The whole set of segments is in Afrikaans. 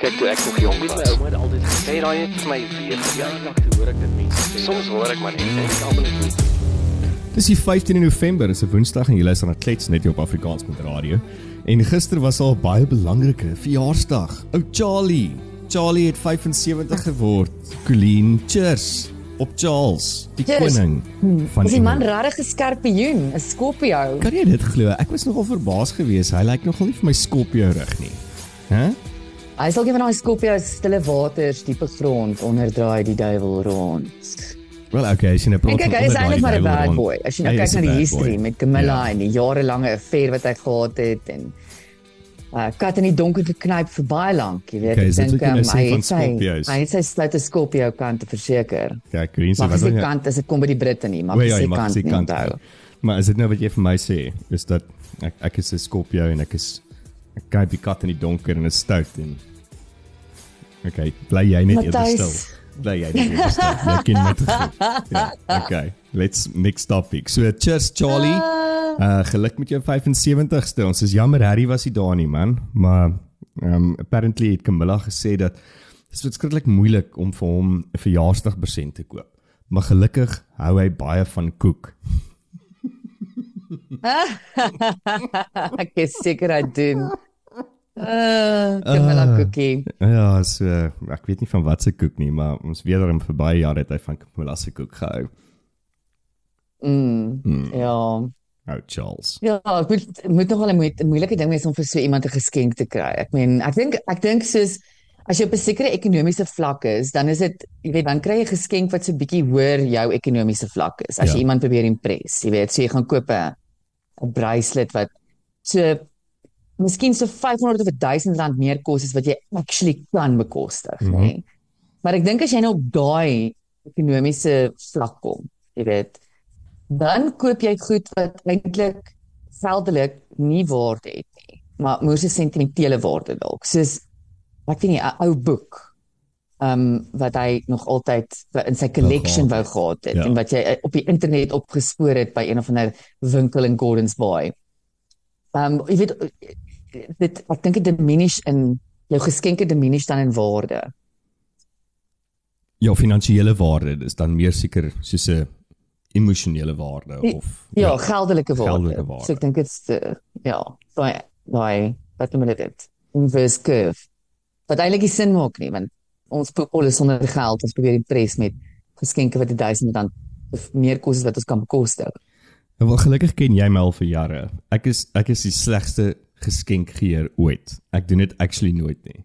Kyk toe ek nog jong was, my ouma het altyd gesê raai het vir my weer verjaardag toe hoor ek dit mense sê. Soms hoor ek maar net en ek almal net Dis die 15 November, is 'n Woensdag en jy luister na Klets net hier op Afrikaans met radio. En gister was al baie belangrike verjaarsdag. Ou Charlie. Charlie het 75 geword. Colleen, cheers op Charles, die Cheers. koning van Is die man regtig 'n skorpioen, 'n Scorpio? Kan jy dit glo? Ek was nogal verbaas geweest. Hy lyk nogal nie vir my Scorpio rig nie. Hæ? Hy sal geen van daai Scorpio's stille waters, diepe grond onderdraai die duiwel rond. Wel, okay, as jy nou praat En kyk, hy is van eintlik maar 'n onder bad boy. As jy nou Hy kyk na die history boy. met Camilla Ja. en die jarelange affair wat hy gehad het en uh kat in die donker geknyp vir baie lank, jy weet. Okay, jy nou um, sê hy van het sy-? Hy het sy sluit 'n Scorpio kant te verseker. Ja, sê Maar wat dan kant as dit kom by die Britte nie, maar ja, mag kant nie onthou. Maar is dit nou wat jy vir my sê? Is dat ek ek is 'n Scorpio en ek is ek kyk die kat in die donker en is stout en Okay, bly jy net eers Matthys. stil. Bly jy net eers stil. Jy ken met Ja, okay. Let's next topic. So cheers Charlie. Uh geluk met jou 75ste. Ons is jammer Harry was nie daar nie man, maar um apparently het Camilla gesê dat dit is verskriklik moeilik om vir hom 'n verjaarsdagpresent te koop. Maar gelukkig hou hy baie van koek. ek is seker hy doen. Uh, Camilla Ah. Cookie. Ja, so ek weet nie van wat se koek nie, maar ons weet daarom vir baie jare het hy van Camilla se koek gehou. Mm. Hmm. Ja. Ou Charles. Ja, ek moet moet nogal 'n moe- moeilike ding wees om vir so iemand 'n geskenk te kry. Ek meen, ek dink ek dink soos as jy op 'n sekere ekonomiese vlak is, dan is dit, jy weet, dan kry jy 'n geskenk wat so bietjie hoër jou ekonomiese vlak is. As Ja. jy iemand probeer impress, jy weet, so jy gaan koop 'n 'n bracelet wat so miskien so 500 of 1000 rand meer kos as wat jy actually kan bekostig, Mhm. nê. Nee? Maar ek dink as jy nou op daai ekonomiese vlak kom, jy weet, dan koop jy goed wat eintlik geldelik nie waarde het nie, maar moes 'n sentimentele waarde dalk. Soos ek weet nie 'n ou boek um wat hy nog altyd in sy collection wou gehad het Ja. en wat jy eh, op die internet opgespoor het by een of ander winkel in Gordons Bay. Um jy weet dit ek dink dit diminish in jou geskenke diminish dan in waarde. Ja, finansiële waarde, dis dan meer seker soos 'n emosionele waarde of Ja, geldelike waarde. Geldelike waarde. So ek dink dit's uh, ja, daai daai wat noem hulle dit? Inverse curve. Wat eintlik nie sin maak nie, want ons people is sonder geld, ons probeer impress met geskenke wat 1000 rand of meer kos as wat ons kan bekostig. Ja, Wel gelukkig ken jy my al vir jare. Ek is ek is die slegste geskenkgeer ooit. Ek doen dit actually nooit nie.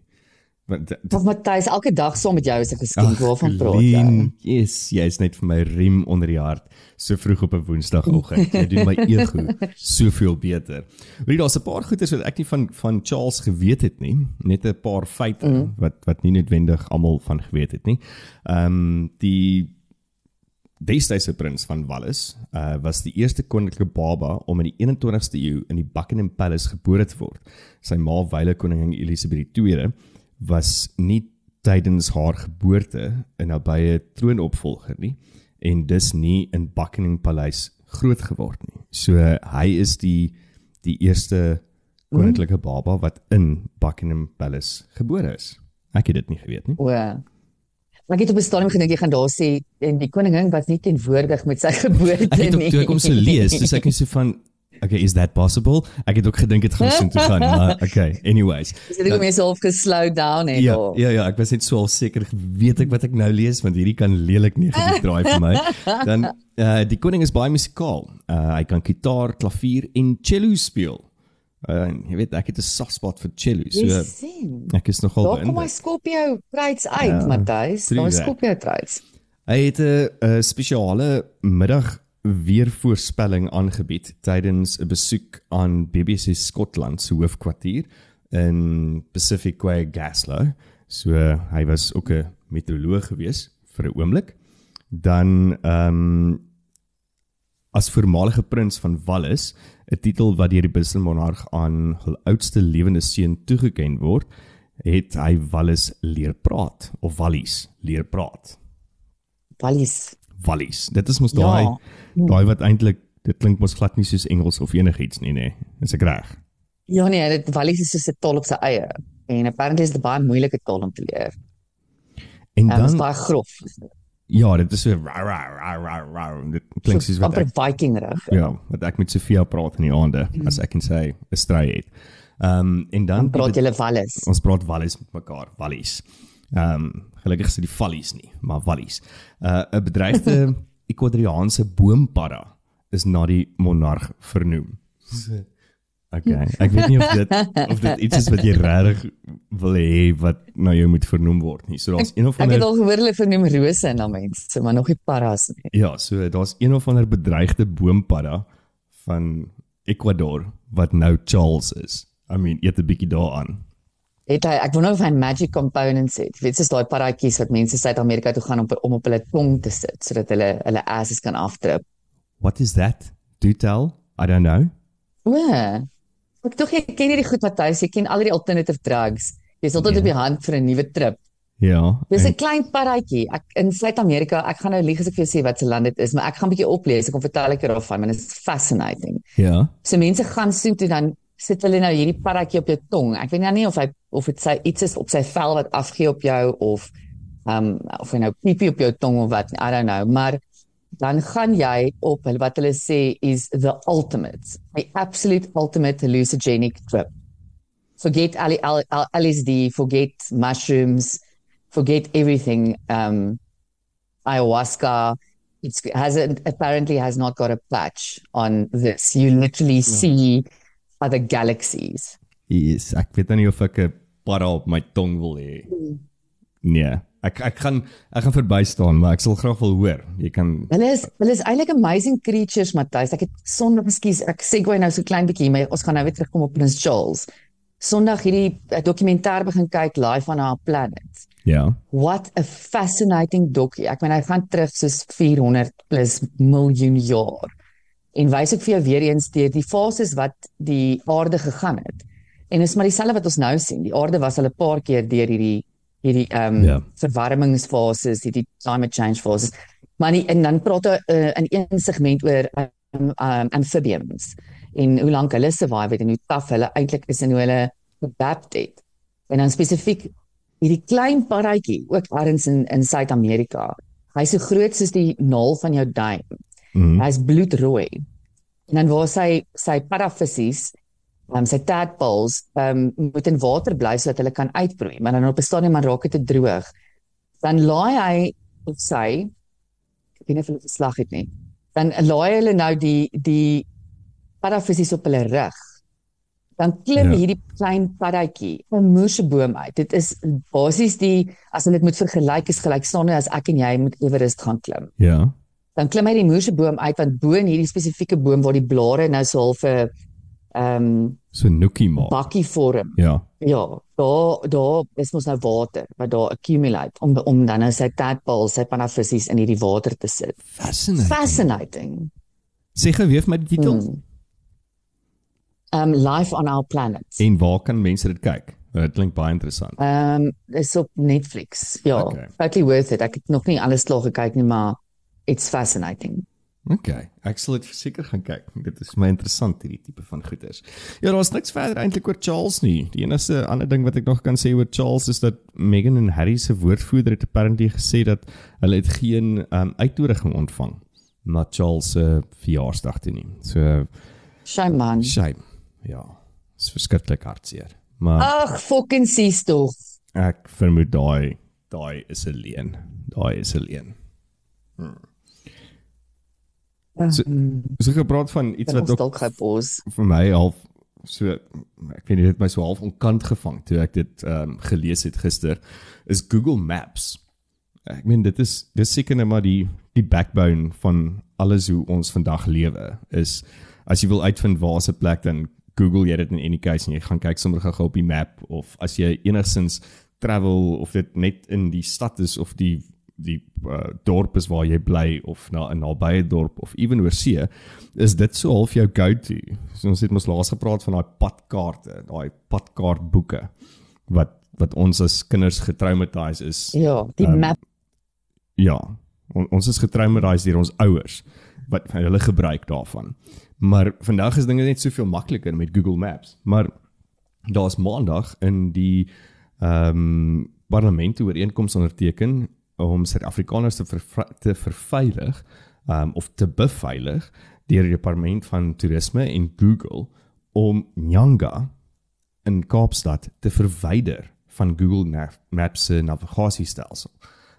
Want Of Matthys, elke dag saam met jou is 'n geskenk, waarvan praat jy? Yes, jy is net vir my riem onder die hart so vroeg op 'n Woensdagoggend. Jy doen my ego soveel beter. Weet daar's 'n paar goeie wat ek nie van van Charles geweet het nie, net 'n paar feite mm. wat wat nie noodwendig almal van geweet het nie. Ehm um, die Destydse prins van Wallis uh, was die eerste koninklike baba om in die 21ste eeu in die Buckingham Palace gebore te word. Sy ma, wyle koningin Elisabeth II, was nie tydens haar geboorte 'n nabye troonopvolger nie en dus nie in Buckingham Paleis groot geword nie. So hy is die die eerste koninklike baba wat in Buckingham Palace gebore is. Ek het dit nie geweet nie. O. Maar ek het op 'n stadium gedink jy gaan daar sê en die koningin was nie teenwoordig met sy geboorte Ek het ook nie. toe ek hom so lees, dis ek net so van okay, is that possible? Ek het ook gedink dit gaan so toe gaan, maar okay, anyways. Dis net om jouself geslow down het. Ja, daar. ja ja, ek was net so al seker weet ek wat ek nou lees want hierdie kan lelik negatief draai vir my. Dan uh die koning is baie musikaal. Uh hy kan gitaar, klavier en cello speel. Uh jy weet ek het 'n soft spot vir cello. Jy So sien. ek is nogal Daar kom my. Scorpio traits uit, Ja, Matthys. Daar. Scorpio traits. Hy het 'n 'n spesiale middag weervoorspelling aangebied tydens 'n besoek aan BBC Skotland se hoofkwartier in Pacific Quay Gaslow. So hy was ook 'n meteoroloog gewees vir 'n oomblik. Dan ehm um, as voormalige prins van Wallis, 'n titel wat deur die Britse monarg aan hul oudste lewende seun toegeken word, het hy Wallis leer praat of Wallies leer praat. Wallis. Wallies. Dit is mos Ja. daai daai wat eintlik dit klink mos glad nie soos Engels of enigiets nie, nê. Nee. Is ek reg? Ja nee, dit Wallis is soos 'n taal op sy eie. en apparently is dit baie moeilike taal om te leer. En En dit is dan baie grof. Ja, dit is so ra ra ra ra ra. Dit klink soos wat amper ek, vikingrig. ja, wat ek met Sofia praat in die aande as ek en sy 'n stry het. Ehm um, en dan Dan praat jy Wallis. ons praat wallies met mekaar, wallies. Ehm um, gelukkig is dit die vallies nie, maar wallies. Uh 'n bedreigde Ecuadoriaanse boompadda is na die monarg vernoem. Okay, ek weet nie of dit of dit iets is wat jy regtig wil hê wat na jou moet vernoem word nie. So daar's een of Ek het ander al gehoor hulle vernoem rose na mense, maar nog nie paras nie. ja, so daar's een of ander bedreigde boompadda van Ecuador wat nou Charles is. I mean, eet 'n bietjie daaraan. Het hy ek wonder of hy magic components het. Weet soos daai paratjies wat mense Suid-Amerika toe gaan om om op hulle tong te sit sodat hulle hulle asses kan aftrip. What is that? Do tell? I don't know. O. Ek tog jy ken hierdie goed Matthys, jy ken al die alternative drugs. Jy's altyd Ja. op die hand vir 'n nuwe trip. Ja. Dis en- 'n klein paratjie. Ek in Suid-Amerika, ek gaan nou lieg as ek vir jou sê wat se land dit is, maar ek gaan 'n bietjie oplees. Ek kom vertel ek daarvan, want dit is fascinating. Ja. So mense gaan soek toe dan sit hulle nou hierdie paratjie op jou tong. Ek weet nou nie of hy of dit sy iets is op sy vel wat afgee op jou of ehm um, of hy nou piepie op jou tong of wat, I don't know, maar dan gaan jy op wat hulle sê is the ultimate, the absolute ultimate hallucinogenic trip. Forget L- L- L- LSD, forget mushrooms, forget everything. Um, ayahuasca, it's hasn't apparently has not got a patch on this. You literally see other galaxies. Yes, ek weet nou nie of ek 'n padda op my tong wil hê. Nee. Ek ek gaan ek gaan verby staan, maar ek sal graag wil hoor. Jy kan Hulle is hulle is eintlik amazing creatures, Matthys. Ek het Sondag, ekskuus, ek segue nou so klein bietjie, maar ons gaan nou weer terugkom op Prince Charles. Sondag hierdie uh, dokumentêr begin kyk live on our planet. ja. What a fascinating docu. Ek meen hy gaan terug soos 400 plus miljoen jaar. En wys ek vir jou weer eens deur die fases wat die aarde gegaan het. En is maar dieselfde wat ons nou sien. Die aarde was al 'n paar keer deur hierdie hierdie ehm um, Ja. verwarmingsfases, hierdie climate change fases. Maar nie, en dan praat hy uh, in een segment oor um, um, amphibians en hoe lank hulle survive het en hoe taaf hulle eintlik is en hoe hulle adapt het. En dan spesifiek hierdie klein paratjie ook ergens in in Suid-Amerika. Hy's so groot soos die naal van jou duim. Mm. Hy's bloedrooi. En dan waar sy sy parafissies, um, sy tadpoles, um, moet in water bly sodat hulle kan uitbroei, maar dan op 'n stadium maar raak dit te droog. Dan laai hy of sy ek weet nie of hulle geslag het nie. Dan laai hulle nou die die parafissies op hulle rug. Dan klim Ja. ja. hierdie klein paddatjie 'n moerseboom uit. Dit is basies die as hulle dit moet vergelyk is gelykstaande as ek en jy moet Everest gaan klim Ja. dan klim hy die moerseboom uit want bo in hierdie spesifieke boom waar die blare nou so half 'n ehm um, So nookie maak. bakkie vorm. Ja. Ja, daar daar is mos nou water wat daar accumulate om om dan nou sy tadpoles, sy panafissies in hierdie water te sit. Fascinating. Fascinating. Sê vir my die titel. Hmm. Um life on our planet. En waar kan mense dit kyk? Dit klink baie interessant. Um is op Netflix. Ja, Okay. totally worth it. Ek het nog nie alles klaar gekyk nie, maar it's fascinating. Okay, ek sal dit verseker gaan kyk. Dit is my interessant hierdie tipe van goeders. Ja, daar's niks verder eintlik oor Charles nie. Die enigste ander ding wat ek nog kan sê oor Charles is dat Meghan en Harry se woordvoerder het apparently gesê dat hulle het geen um, uitnodiging ontvang na Charles se verjaarsdag toe nie. So Shame man. shame. Ja, is verskriklik hartseer. Maar Ag, fucking sies tog. ek vermoed daai daai is 'n leuen. Daai is 'n leuen. So- Mm, So gepraat van iets wat ook dalk gepos. vir my half so ek weet nie dit my so half onkant gevang toe ek dit ehm um, gelees het gister is Google Maps. Ek meen dit is dis seker net maar die die backbone van alles hoe ons vandag lewe is as jy wil uitvind waar 'n plek dan Google jy dit in any case en jy gaan kyk sommer gou op die map of as jy enigsins travel of dit net in die stad is of die die uh, dorp is waar jy bly of na 'n nabye dorp of ewen oor see is dit so half jou go-to. So ons het mos laas gepraat van daai padkaarte, daai padkaartboeke wat wat ons as kinders getraumatiseer is. Ja, die Ehm, map Ja, on, ons is getraumatiseer deur ons ouers wat hulle gebruik daarvan. Maar vandag is dinge net soveel makliker met Google Maps. Maar daar's maandag in die ehm um, parlement ooreenkoms onderteken om Suid-Afrikaners te ver, te verveilig um, of te beveilig deur die departement van toerisme en Google om Nyanga in Kaapstad te verwyder van Google Maps se navigasiestelsel.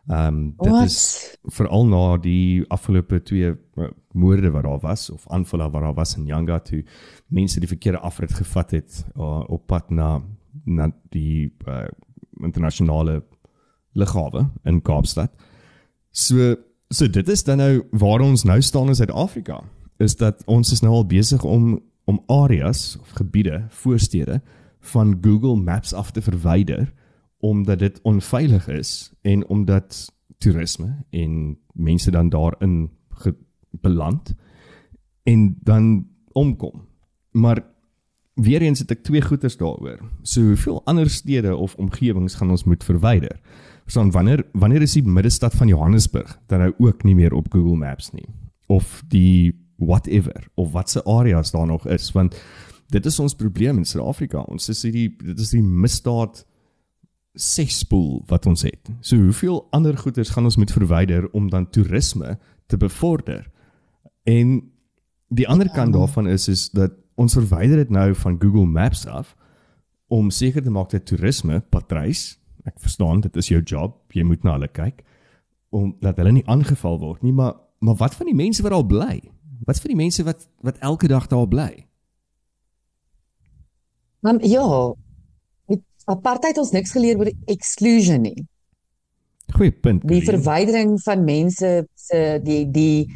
Ehm um, dit What? is veral na die afgelope twee uh, moorde wat daar was of aanvalle wat daar was in Nyanga toe mense die verkeerde afrit gevat het uh, op pad na na die uh, internasionale lughawe in Kaapstad. So so dit is dan nou waar ons nou staan in Suid-Afrika is dat ons is nou al besig om om areas of gebiede, voorstede van Google Maps af te verwyder omdat dit onveilig is en omdat toerisme en mense dan daarin beland en dan omkom. Maar weer eens het ek twee goeters daaroor. So hoeveel ander stede of omgewings gaan ons moet verwyder? Verstaan wanneer wanneer is die middestad van Johannesburg dan nou ook nie meer op Google Maps nie of die whatever of watse areas daar nog is want dit is ons probleem in Suid-Afrika. Ons is hierdie dit is die misdaad sespool wat ons het. So hoeveel ander goederes gaan ons moet verwyder om dan toerisme te bevorder? En die ander kant ja. daarvan is is dat ons verwyder dit nou van Google Maps af om seker te maak dat toerisme patrys, ek verstaan dit is jou job, jy moet na hulle kyk om dat hulle nie aangeval word nie, maar maar wat van die mense wat daar bly? Wat van die mense wat wat elke dag daar bly? Um, ja, apartheid ons niks geleer oor exclusion nie. Goeie punt. Die verwydering van mense se die die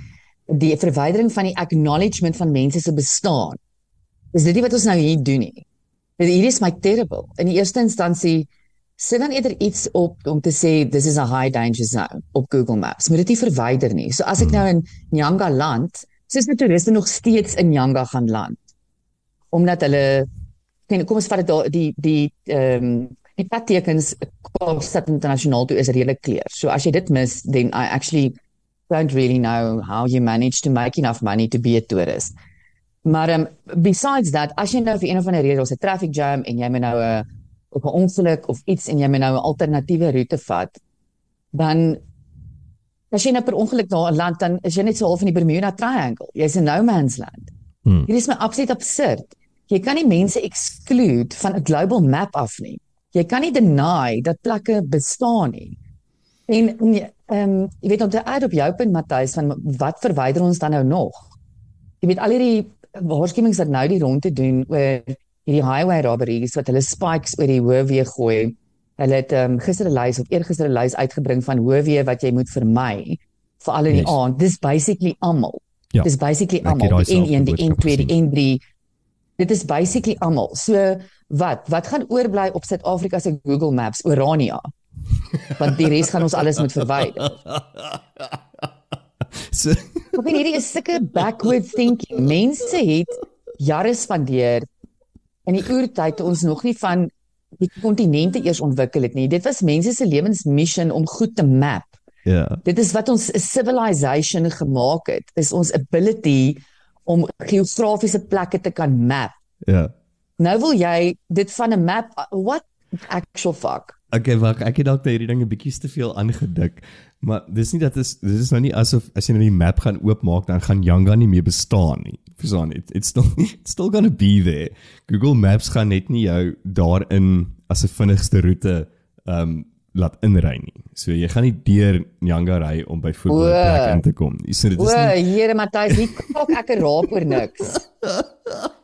die verwydering van die acknowledgement van mense se bestaan. Dis dit wat ons nou hier doen nie. Hier is my terrible. In die eerste instansie sit dan eerder iets op om te sê this is a high danger zone op Google Maps. Moet dit nie verwyder nie. So as ek hmm. nou in Nyanga land, sies my toeriste nog steeds in Nyanga gaan land. Omdat hulle en kom ons vat dit die die ehm um, die padtekens Kaapstad internasionaal toe is redelik clear. So as jy dit mis, then I actually don't really know how you manage to make enough money to be a tourist. Maar um, besides that, as jy nou vir een of ander rede ons 'n traffic jam en jy moet nou 'n op 'n ongeluk of iets en jy moet nou 'n alternatiewe roete vat, dan as jy nou per ongeluk na 'n land dan is jy net so half in die Bermuda Triangle. Jy's in no man's land. Hmm. Dit is my absoluut absurd. Jy kan nie mense exclude van 'n global map af nie. Jy kan nie deny dat plekke bestaan nie. En ehm um, jy weet op die ad op jou punt Matthys van wat verwyder ons dan nou nog? Jy weet al hierdie waarskuwings wat nou die rondte doen oor hierdie highway robberies wat hulle spikes oor die hoofweg gooi. Hulle het um, gister 'n lys of eergister 'n lys uitgebring van hoofweg wat jy moet vermy veral in die yes. aand. Dis basically almal. Ja. Dis basically almal. Die N1, die N2, die N3 Dit is basically almal. So wat? Wat gaan oorbly op Suid-Afrika se Google Maps? Orania. Want die res gaan ons alles moet verwyder. So Ek weet hierdie is sulke backward thinking. Mense het jare spandeer in die oertyd toe ons nog nie van die kontinente eers ontwikkel het nie. Dit was mense se lewensmissie om goed te map. Ja. Yeah. Dit is wat ons civilization gemaak het. Is ons ability om geografiese plekke te kan map. Ja. Nou wil jy dit van 'n map what actual fuck. Okay, wag, ek het dalk hierdie ding 'n bietjie te veel aangedik. Maar dis nie dat dit dis is nou nie asof as jy nou die map gaan oopmaak dan gaan Yanga nie meer bestaan nie. Verstaan jy? It's still it's still going to be there. Google Maps gaan net nie jou daarin as 'n vinnigste roete um laat inry nie. So jy gaan nie deur Nyanga ry om by voetbal plek in te kom nie. So dit is nie O, Here Matthys, hier kom ek raap oor niks.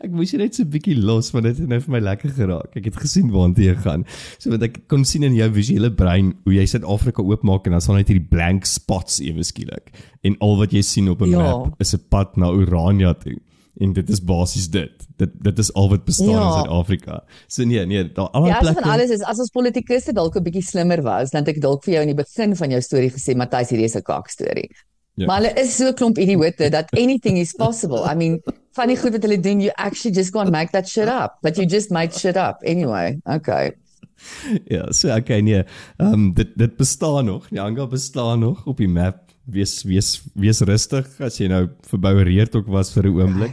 ek moes net so 'n bietjie los want dit het nou vir my lekker geraak. Ek het gesien waartoe jy gaan. So want ek kon sien in jou visuele brein hoe jy Suid-Afrika oopmaak en dan sal net hierdie blank spots ewe skielik. En al wat jy sien op 'n ja. map is 'n pad na Orania toe en dit is basies dit. Dit dit is al wat bestaan ja. in Suid-Afrika. So nee, nee, daar al ja, plekke. Ja, alles is as ons politikusse dalk 'n bietjie slimmer was, dan het ek dalk vir jou in die begin van jou storie gesê, Matthys, hierdie is 'n kak storie. Ja. Maar hulle is so klomp idioote dat anything is possible. I mean, funny goed wat hulle doen, you actually just go and make that shit up. But you just made shit up anyway. Okay. Ja, so okay nee. Ehm um, dit dit bestaan nog. Die Anga bestaan nog op die map wees wees wees rustig as jy nou verboureerd ook was vir 'n oomblik.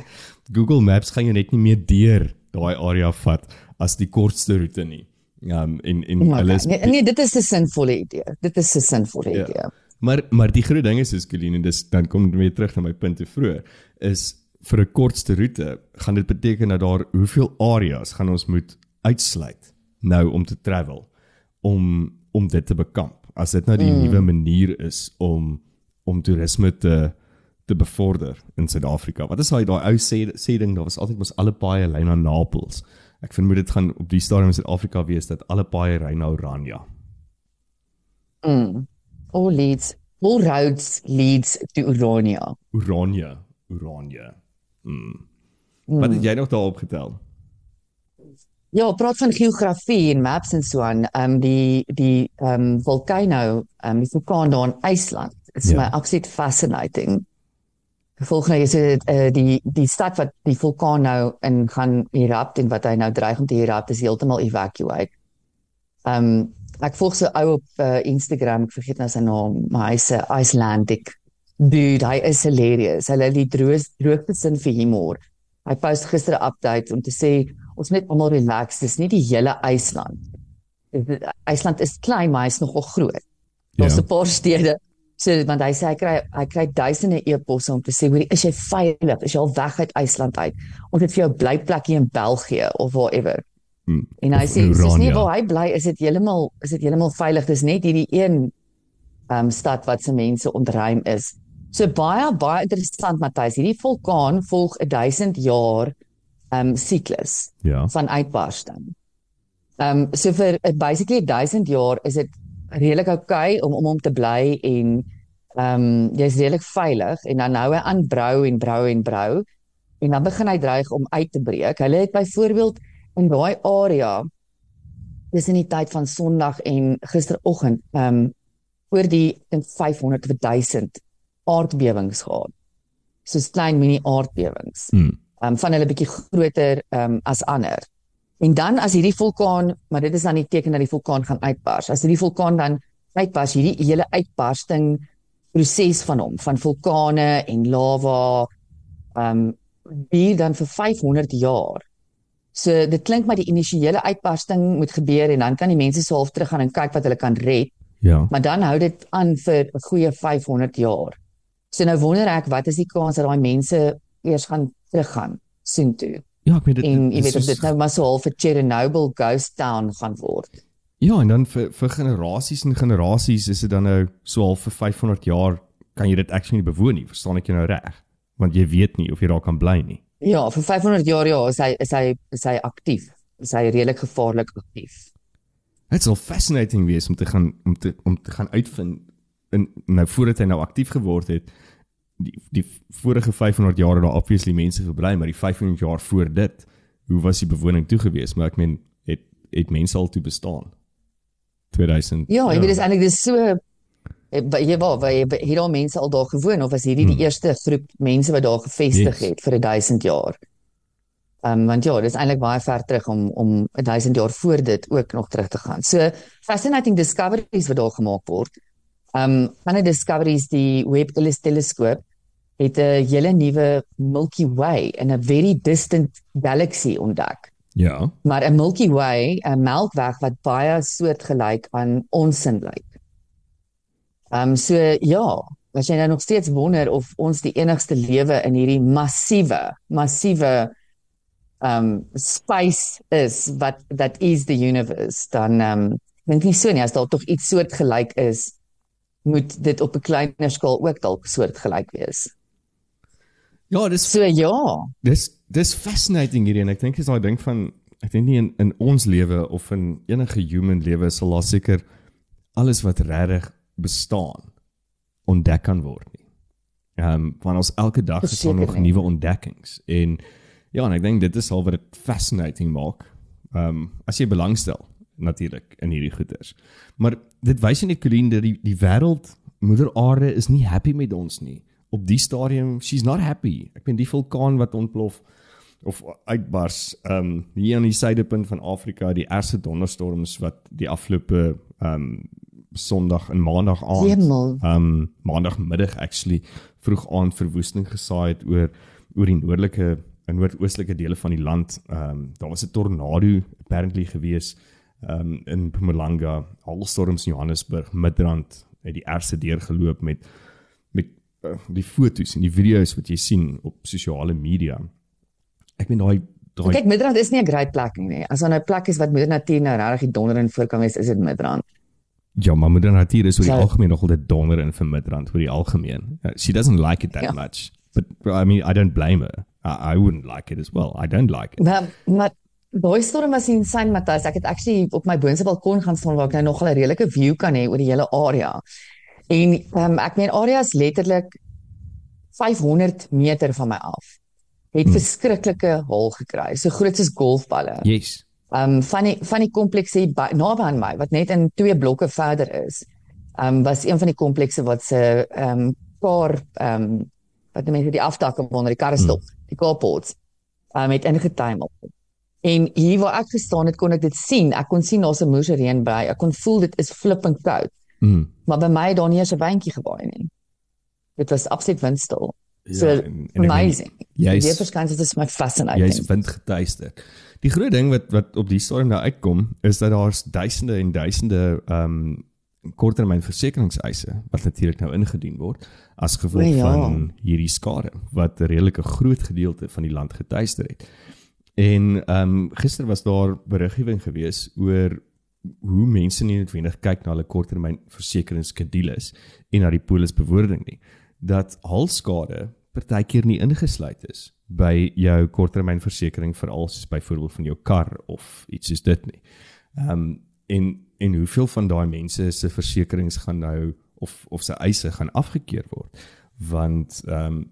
Google Maps gaan jou net nie meer deur daai area vat as die kortste roete nie. Um en en Okay. hulle is Nee, nee, dit is 'n sinvolle idee. Dit is 'n sinvolle Ja. idee. Maar maar die groot ding is is Colleen en dis dan kom ek weer terug na my punt te vroeër is vir 'n kortste roete gaan dit beteken dat daar hoeveel areas gaan ons moet uitsluit nou om te travel om om dit te bekamp. As dit nou die mm. nuwe manier is om om toerisme te te bevorder in Suid-Afrika. Wat is daai daai ou sê sê ding daar was altyd mos alle paaie lei na Napels. Ek vermoed dit gaan op die stadium in Suid-Afrika wees dat alle paaie ry na Oranje. Mm. All leads, all roads leads to Urania. Oranje, Oranje. Mm. Wat het jy nog daar opgetel? Ja, praat van geografie en maps en so aan. Ehm um, die die ehm um, volcano, ehm um, die vulkaan daar in IJsland is Ja. my absolute fascinating. Volgens is dit uh, die die stad wat die vulkaan nou in gaan erupt en wat hy nou dreig om te erupt is heeltemal evacuate. Ehm um, ek volg so ou op uh, Instagram, ek vergeet nou sy naam, maar hy's 'n Icelandic dude. Hy is hilarious. Hulle het die droog droogte sin vir humor. Hy post gister 'n update om te sê ons moet almal relax. Dis nie die hele IJsland. IJsland is klein, maar hy's nogal groot. Daar's Ja. 'n paar stede. So want hy sê hy kry hy kry duisende e-posse om te sê, "Hoerie, is jy veilig? Is jy al weg uit IJsland uit? Ons het vir jou blyplekkie in België of whatever." Hmm. En hy sê, "Dis nie Urania." waar hy bly, is dit heeltemal is dit heeltemal veilig. Dis net hierdie een ehm um, stad wat se mense ontruim is." So baie baie interessant Matthys, hierdie vulkaan volg 'n 1000 jaar um, siklus Ja. van uitbarsting. Um, so vir uh, basically 1000 jaar is dit redelik oukei okay om om hom te bly en ehm um, jy's redelik veilig en dan hou hy aan brou en brou en brou en dan begin hy dreig om uit te breek. Hulle het byvoorbeeld in daai area tussen die tyd van Sondag en gisteroggend ehm um, oor die dink 500 tot 1000 aardbewings gehad. Soos klein mini aardbewings Hmm. um, van hulle bietjie groter um, as ander. En dan as hierdie vulkaan, maar dit is dan die teken dat die vulkaan gaan uitbars. As hierdie vulkaan dan uitbars, hierdie hele uitbarsting proses van hom, van vulkane en lava, ehm um, duur dan vir 500 jaar. So dit klink maar die initiële uitbarsting moet gebeur en dan kan die mense so half teruggaan en kyk wat hulle kan red, Ja. maar dan hou dit aan vir 'n goeie 500 jaar. So nou wonder ek wat is die kans dat daai mense eers gaan teruggaan soontoe? Ja, ek weet dit. En jy dit weet of dit soos- nou maar so half 'n Chernobyl ghost town gaan word. Ja, en dan vir vir generasies en generasies is dit dan nou so half vir 500 jaar kan jy dit actually nie bewoon nie. Verstaan ek jou nou reg? Want jy weet nie of jy daar kan bly nie. Ja, vir 500 jaar ja, is hy is hy is hy aktief. Is hy redelik gevaarlik aktief. Dit sal fascinating wees om te gaan om te om te gaan uitvind in nou voordat hy nou aktief geword het die die vorige 500 jaar het daar obviously mense gebly, maar die 500 jaar voor dit, hoe was die bewoning toe gewees? Maar ek meen het het mense al toe bestaan. 2000. Ja, jy weet dis eintlik dis so jy waar waar het al mense al daar gewoon of was hierdie die Hmm. eerste groep mense wat daar gevestig Yes. het vir 'n 1000 jaar? Ehm um, want ja, dis eintlik baie ver terug om om 'n 1000 jaar voor dit ook nog terug te gaan. So fascinating discoveries wat daar gemaak word. Um, ander discoveries die Webb Telescope teleskoop het 'n hele nuwe Milky Way in 'n very distant galaxy ontdek. Ja. Maar 'n Milky Way, 'n melkweg wat baie soortgelyk aan ons sin lyk. Um, so ja, as jy nou nog steeds wonder of ons die enigste lewe in hierdie massiewe, massiewe um, space is wat that is the universe, dan um, dink nie so nie as daar tog iets soortgelyk is, moet dit op 'n kleiner skaal ook dalk soortgelyk wees. Ja, dis So ja, dis dis fascinating hierdie en ek dink dis daai ding van ek dink nie in in ons lewe of in enige human lewe sal daar seker alles wat regtig bestaan ontdek kan word nie. Ehm um, van ons elke dag is daar nog nuwe ontdekkings en ja, en ek dink dit is al wat dit fascinating maak. Ehm um, as jy belangstel natuurlik in hierdie goeters. Maar dit wys net Colleen dat die die wêreld moeder aarde is nie happy met ons nie. Op die stadium she's not happy. Ek meen die vulkaan wat ontplof of uitbars ehm um, hier aan die suidepunt van Afrika, die ergste donderstorms wat die afgelope ehm um, Sondag en Maandag aand hemel. um maandagmiddag actually vroeg aand verwoesting gesaai het oor oor die noordelike in noordoostelike dele van die land. Ehm um, daar was 'n tornado apparently gewees ehm um, in Mpumalanga, hailstorms in Johannesburg, Midrand het die ergste deur geloop met met uh, die foto's en die video's wat jy sien op sosiale media. Ek meen daai daai Kyk, Midrand is nie 'n great plek nie. As daar nou 'n plek is wat moeder natuur nou regtig donder in voor kan wees, is dit Midrand. Ja, maar moeder natuur is oor die So- algemeen nogal dit donder in vir Midrand oor die algemeen. Uh, she doesn't like it that Ja. much. But I mean, I don't blame her. I, I wouldn't like it as well. I don't like it. Maar maar daai storm was insane, Matthys. Ek het actually op my boonste balkon gaan staan waar ek nou nogal 'n redelike view kan hê oor die hele area. En um, ek meen area is letterlik 500 meter van my af. Het Hmm. verskriklike hol gekry, so groot soos golfballe. Yes. um van die van die komplekse naby aan my wat net in twee blokke verder is. Um was een van die komplekse wat se um paar um wat mense die afdakke onder die karre stop, hmm. die carports. Um het ingetuimel. En hier waar ek gestaan het kon ek dit sien. Ek kon sien daar's 'n moerse reën by. Ek kon voel dit is flippend koud. Mm. Maar by my het daar nie eens 'n wyntjie gewaai nie. Dit was absoluut windstil. So Ja, en- en meen, amazing. jy's- Die verskynsel is my fascinating. Jy's windgetuister. Die groot ding wat wat op die storm nou uitkom is dat daar's duisende en duisende ehm um, korttermynversekeringseise wat natuurlik nou ingedien word as gevolg O ja. van hierdie skade wat 'n redelike groot gedeelte van die land getuister het. En ehm um, gister was daar beriggewing gewees oor hoe mense nie noodwendig kyk na hulle korttermynversekeringsskedules en na die polisbewoording nie dat halskade partykeer nie ingesluit is by jou korttermynversekering veral soos byvoorbeeld van jou kar of iets soos dit nie. Ehm um, en en hoeveel van daai mense se versekerings gaan nou of of se eise gaan afgekeur word want ehm um,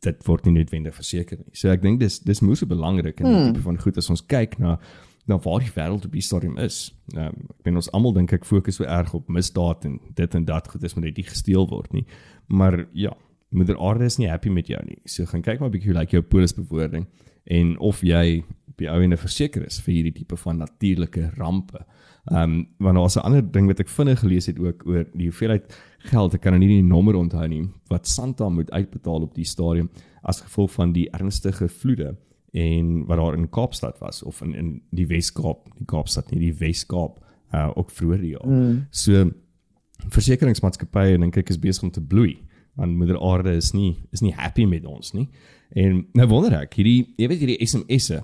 dit word nie noodwendig verseker nie. So ek dink dis dis moeë belangrik in die Hmm. tipe van goed as ons kyk na na waar die wêreld op die stadium is. Ehm um, ek ben ons almal dink ek fokus so erg op misdaad en dit en dat goed is moet net nie gesteel word nie. Maar ja, moeder aarde is nie happy met jou nie. So gaan kyk maar 'n bietjie hoe lyk jou polisbewoording en of jy op die ou ende verseker is vir hierdie tipe van natuurlike rampe. Ehm um, want daar's 'n ander ding wat ek vinnig gelees het ook oor die hoeveelheid geld, ek kan nou nie die nommer onthou nie, wat Santa moet uitbetaal op die stadium as gevolg van die ernstige vloede en wat daar in Kaapstad was of in in die Wes-Kaap, die Kaapstad nie, die Wes-Kaap uh ook vroeër die jaar. Mm. So versekeringsmaatskappye dink ek is besig om te bloei want moeder aarde is nie is nie happy met ons nie. En nou wonder ek, hierdie jy weet hierdie SMS'e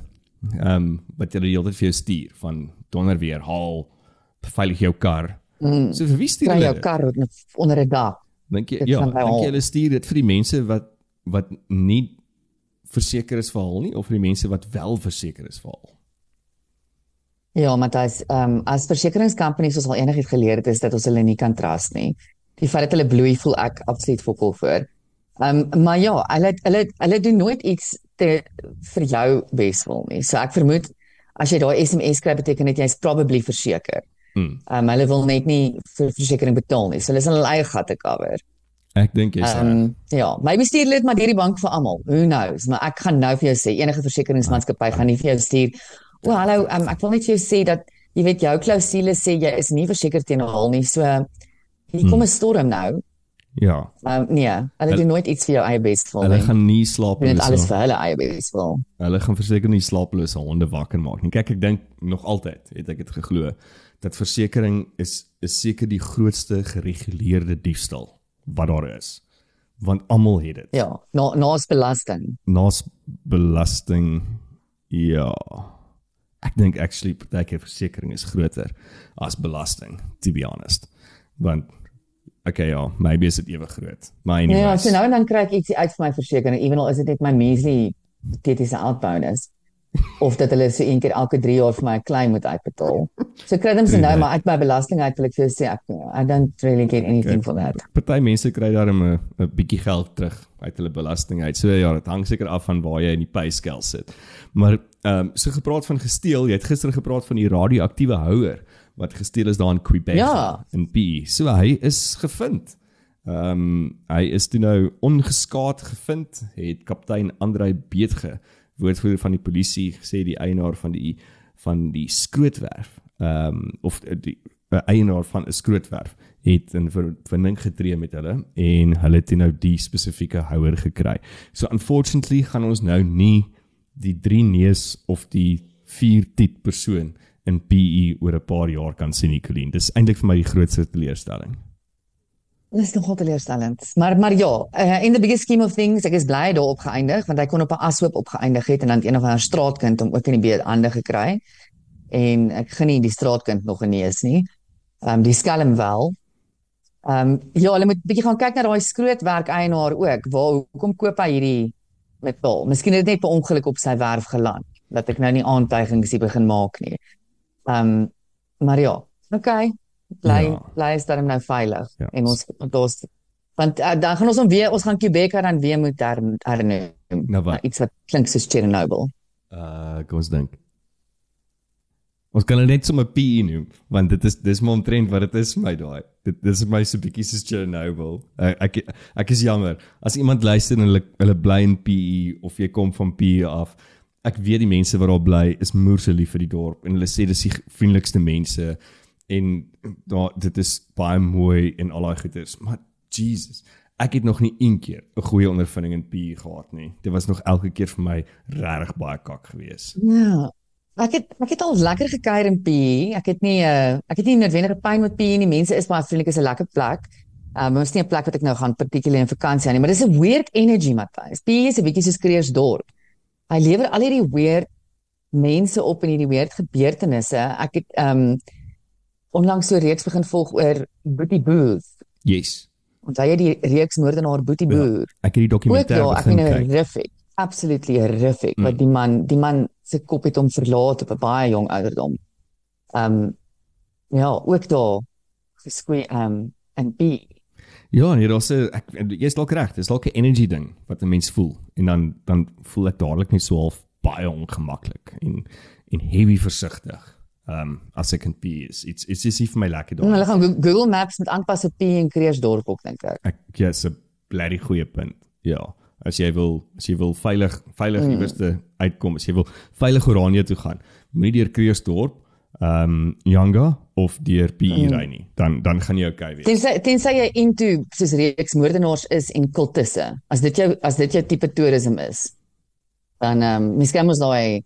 ehm um, wat jy die hele tyd vir jou stuur van donder weer haal veilig jou kar. Mm. So vir wie stuur hulle jou dit? kar onder 'n dak. Dink jy Dit ja, dink jy hulle stuur dit vir die mense wat wat nie verseker is vir hul nie of vir die mense wat wel verseker is vir hul? Ja, is ehm um, as versekeringscompanies ons al enigiets geleer het is dat ons hulle nie kan trust nie. Die feit dat hulle bloei voel ek absoluut fokol voor. Ehm um, maar ja, hulle hulle hulle doen nooit iets te vir jou beswil nie. So ek vermoed as jy daai SMS kry beteken dit jy's probably verseker. Ehm um, hulle wil net nie vir versekerings betaal nie. So hulle is in hulle eie gat te cover. Ek dink jy's Ehm um, ja, maybe stuur hulle dit maar deur die bank vir almal. Who knows? Maar ek gaan nou vir jou sê enige versekeringsmaatskappy gaan nie vir jou stuur. O, hallo, um, ek wil net vir jou sê dat jy weet jou klousule sê jy is nie verseker teen 'n hal nie. So hier kom 'n storm nou. ja, Ehm um, nee, hulle doen nooit iets vir jou eie beswil hulle nie. gaan nie Hulle slaap doen dit alles vir hulle eie beswil. Hulle gaan verseker nie slaaplose honde wakker maak nie. Kyk, ek dink nog altyd het ek dit geglo dat versekerings is is seker die grootste gereguleerde diefstal wat daar is. Want almal het dit. Ja, na na's belasting. Nas belasting ja. Ek dink actually partykeer versekerings is groter as belasting, to be honest. Want okay ja, maybe is dit ewe groot. Maar Ja, anyways. so nou en dan kry ek ietsie uit vir my versekering, ewenal is dit net my measly patetiese outbonus of dat hulle so een keer elke 3 jaar vir my 'n claim moet uitbetaal. So kry hulle se nou Tuurlijk. maar uit my belasting uit wil ek vir jou sê ek I don't really get anything for that. Party mense kry daarom 'n 'n bietjie geld terug uit hulle belasting uit. So ja, dit hang seker af van waar jy in die payscale sit. Maar ehm um, so gepraat van gesteel, jy het gister gepraat van die radioaktiewe houer wat gesteel is daar in Quebec Ja. in P. So hy is gevind. Ehm um, hy is toe nou ongeskaad gevind, het kaptein Andrei Beetge, woordvoerder van die polisie, gesê die eienaar van die van die skrootwerf, ehm um, of die uh, eienaar van 'n skrootwerf het in ver- verbinding getree met hulle en hulle het nou die spesifieke houer gekry. So unfortunately gaan ons nou nie die 3 neus of die 4 tit persoon in PE oor 'n paar jaar kan sien, Nicoline. Dis eintlik vir my die grootste teleurstelling. Dit is nogal teleurstellend. Maar maar ja, uh, in the bigger scheme of things, ek is bly daarop geëindig want hy kon op 'n ashoop opgeëindig het en dan een of ander straatkind om ook in die beet hande gekry. En ek gaan nie die straatkind nog genees nie. Ehm um, die skelm wel. Ehm um, ja, hulle moet bietjie gaan kyk na daai skrootwerk eienaar ook. Waar hoekom koop hy hierdie metaal? Miskien het dit net per ongeluk op sy werf geland dat ek nou nie aantuigings hier begin maak nie. Ehm um, maar ja, okay. Bly Ja. bly is dan nou veilig Ja. en ons want ons want uh, dan gaan ons hom weer ons gaan Quebec dan weer moet her, hernoem. Nou wat? Na iets wat klink soos Chernobyl. Uh kom ons dink. Ons kan dit net sommer PE noem want dit is dis maar omtrent wat dit is vir my daai. Dit dis vir my so bietjie soos Chernobyl. Uh, ek ek is jammer as iemand luister en hulle hulle bly in PE of jy kom van PE af. Ek weet die mense wat daar bly is moerse lief vir die dorp en hulle sê dis die vriendelikste mense en daar dit is baie mooi en al daai goeders. Maar Jesus, ek het nog nie een keer 'n goeie ondervinding in PE gehad nie. Dit was nog elke keer vir my regtig baie kak geweest. Ja. Ek het ek het al lekker gekuier in PE. Ek het nie uh, ek het nie noodwendige pyn met PE nie. Mense is baie vriendelik, is 'n lekker plek. Um, maar is nie 'n plek wat ek nou gaan particularly in vakansie aan nie, maar dis 'n weird energy Matthys. PE is 'n bietjie soos Kreersdorp. Hy lewer al hierdie weird mense op en hierdie weird gebeurtenisse. Ek het ehm um, onlangs so reeks begin volg oor Boetie Booth. Yes. Onthou jy die reeks moordenaar Boetie Ja, Boer? Ek het die dokumentêr ja, ek begin kyk. horrific. Absolutely horrific. Mm. Wat die man, die man se kop het hom verlaat op 'n baie jong ouderdom. Ehm um, ja, ook daar geskwee ehm um, en B. Ja, nee, daar's 'n ek jy's dalk reg, dis dalk 'n energy ding wat 'n mens voel en dan dan voel ek dadelik net so half baie ongemaklik en en heavy versigtig. Ehm um, as ek in P is. It's it's is nie vir my lekker En hulle daar. gaan Go- Google Maps met aanpas op P in Kreersdorp ook dink ek. Ek jy's 'n blerry goeie punt. Ja. As jy wil as jy wil veilig veilig Mm. iewers te uitkom, as jy wil veilig Oranje toe gaan, moenie deur Kreeusdorp, ehm um, Yanga of deur PE Mm. ry nie. Dan dan gaan jy okay wees. Tensy tensy jy into soos reeks moordenaars is en kultusse. As dit jou as dit jou tipe toerisme is. Dan ehm um, miskien moet daai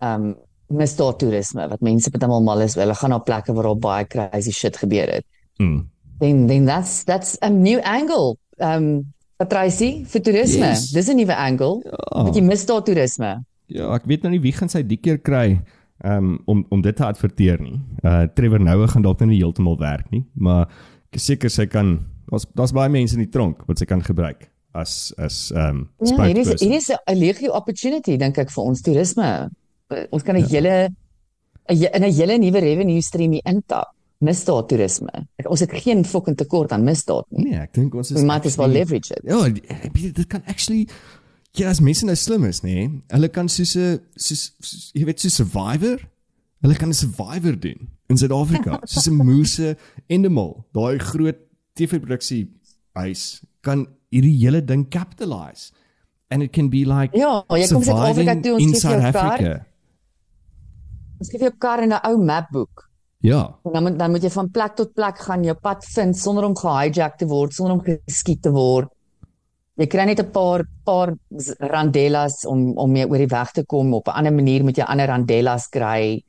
ehm um, misdaad toerisme wat mense met almal mal is, hulle gaan na plekke waar daar baie crazy shit gebeur het. Mm. then then that's that's a new angle. Um Patricie vir toerisme. Yes. Dis 'n nuwe angle. Ja. Met die misdaad toerisme. Ja, ek weet nou nie wie gaan sy die keer kry um, om om dit te adverteer nie. Uh Trevor Noue gaan dalk nou nie heeltemal werk nie, maar ek is seker sy kan daar's daar's baie mense in die tronk wat sy kan gebruik as as um Ja, hier is hier is 'n legio opportunity dink ek vir ons toerisme. Ons kan 'n Ja. hele 'n 'n hele nuwe revenue stream hier intap. Misdaad toerisme. Ek, ons het geen fucking tekort aan misdaad nie. Nee, ek dink ons is We might as well leverage it. Ja, dit kan actually ja, as mense nou slim is, nê? Nee, hulle kan soos 'n soos, soos jy weet so survivor. Hulle kan 'n survivor doen in Suid-Afrika. soos 'n moose endemol. Daai groot TV-produksie huis kan hierdie hele ding capitalize. And it can be like Ja, jy kom Suid-Afrika toe ons gee jou kar. Ons gee vir jou kar en 'n ou mapboek. Ja. En dan moet dan moet jy van plek tot plek gaan, jou pad vind sonder om gehijack te word, sonder om geskiet te word. Jy kry net 'n paar paar randellas om om mee oor die weg te kom. Op 'n ander manier moet jy ander randellas kry.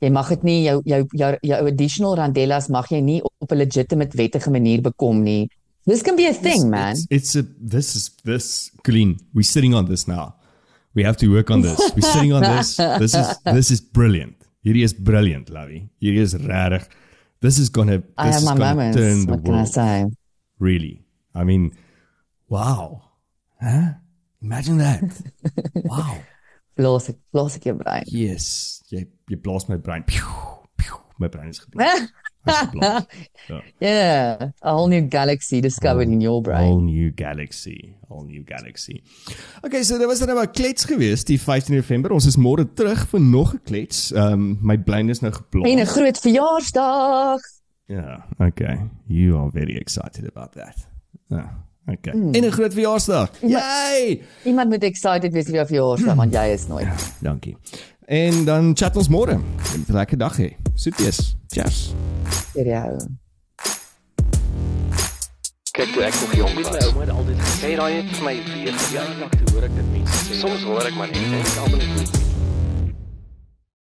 Jy mag dit nie jou jou jou, jou additional randellas mag jy nie op 'n legitimate wettige manier bekom nie. This can be a thing, man. It's, it's a this is this clean. We're sitting on this now. We have to work on this. We're sitting on this. This is this is brilliant. Hierdie is brilliant, Lavi. Hierdie is regtig. This is gonna this I have is my moments. turn the What can I say? Really. I mean, wow. Huh? Imagine that. wow. Blaas ek blaas ek jou brein. Yes. Jy jy blaas my brein. Pew, pew. My brein is geblaas. Ja. yeah, a whole new galaxy discovered in your brain. Whole new galaxy, whole new galaxy. Okay, so dit was dan nou 'n klets geweest die 15 November. Ons is môre terug vir nog 'n klets. Ehm um, my brein is nou geplaas. En 'n groot verjaarsdag. Ja, okay. You are very excited about that. Ja, okay. Hmm. En 'n groot verjaarsdag. Yay! Iemand moet excited wees vir jou verjaarsdag want jy is nooit. Dankie. En dan chat ons môre. 'n lekker dag hê. Soeties. Cheers. Vir jou. Kyk toe ek nog jong was. My ouma het altyd gesê daai het vir my weer verjaardag toe hoor ek dit mense sê. Soms hoor ek maar net en ek almal is goed.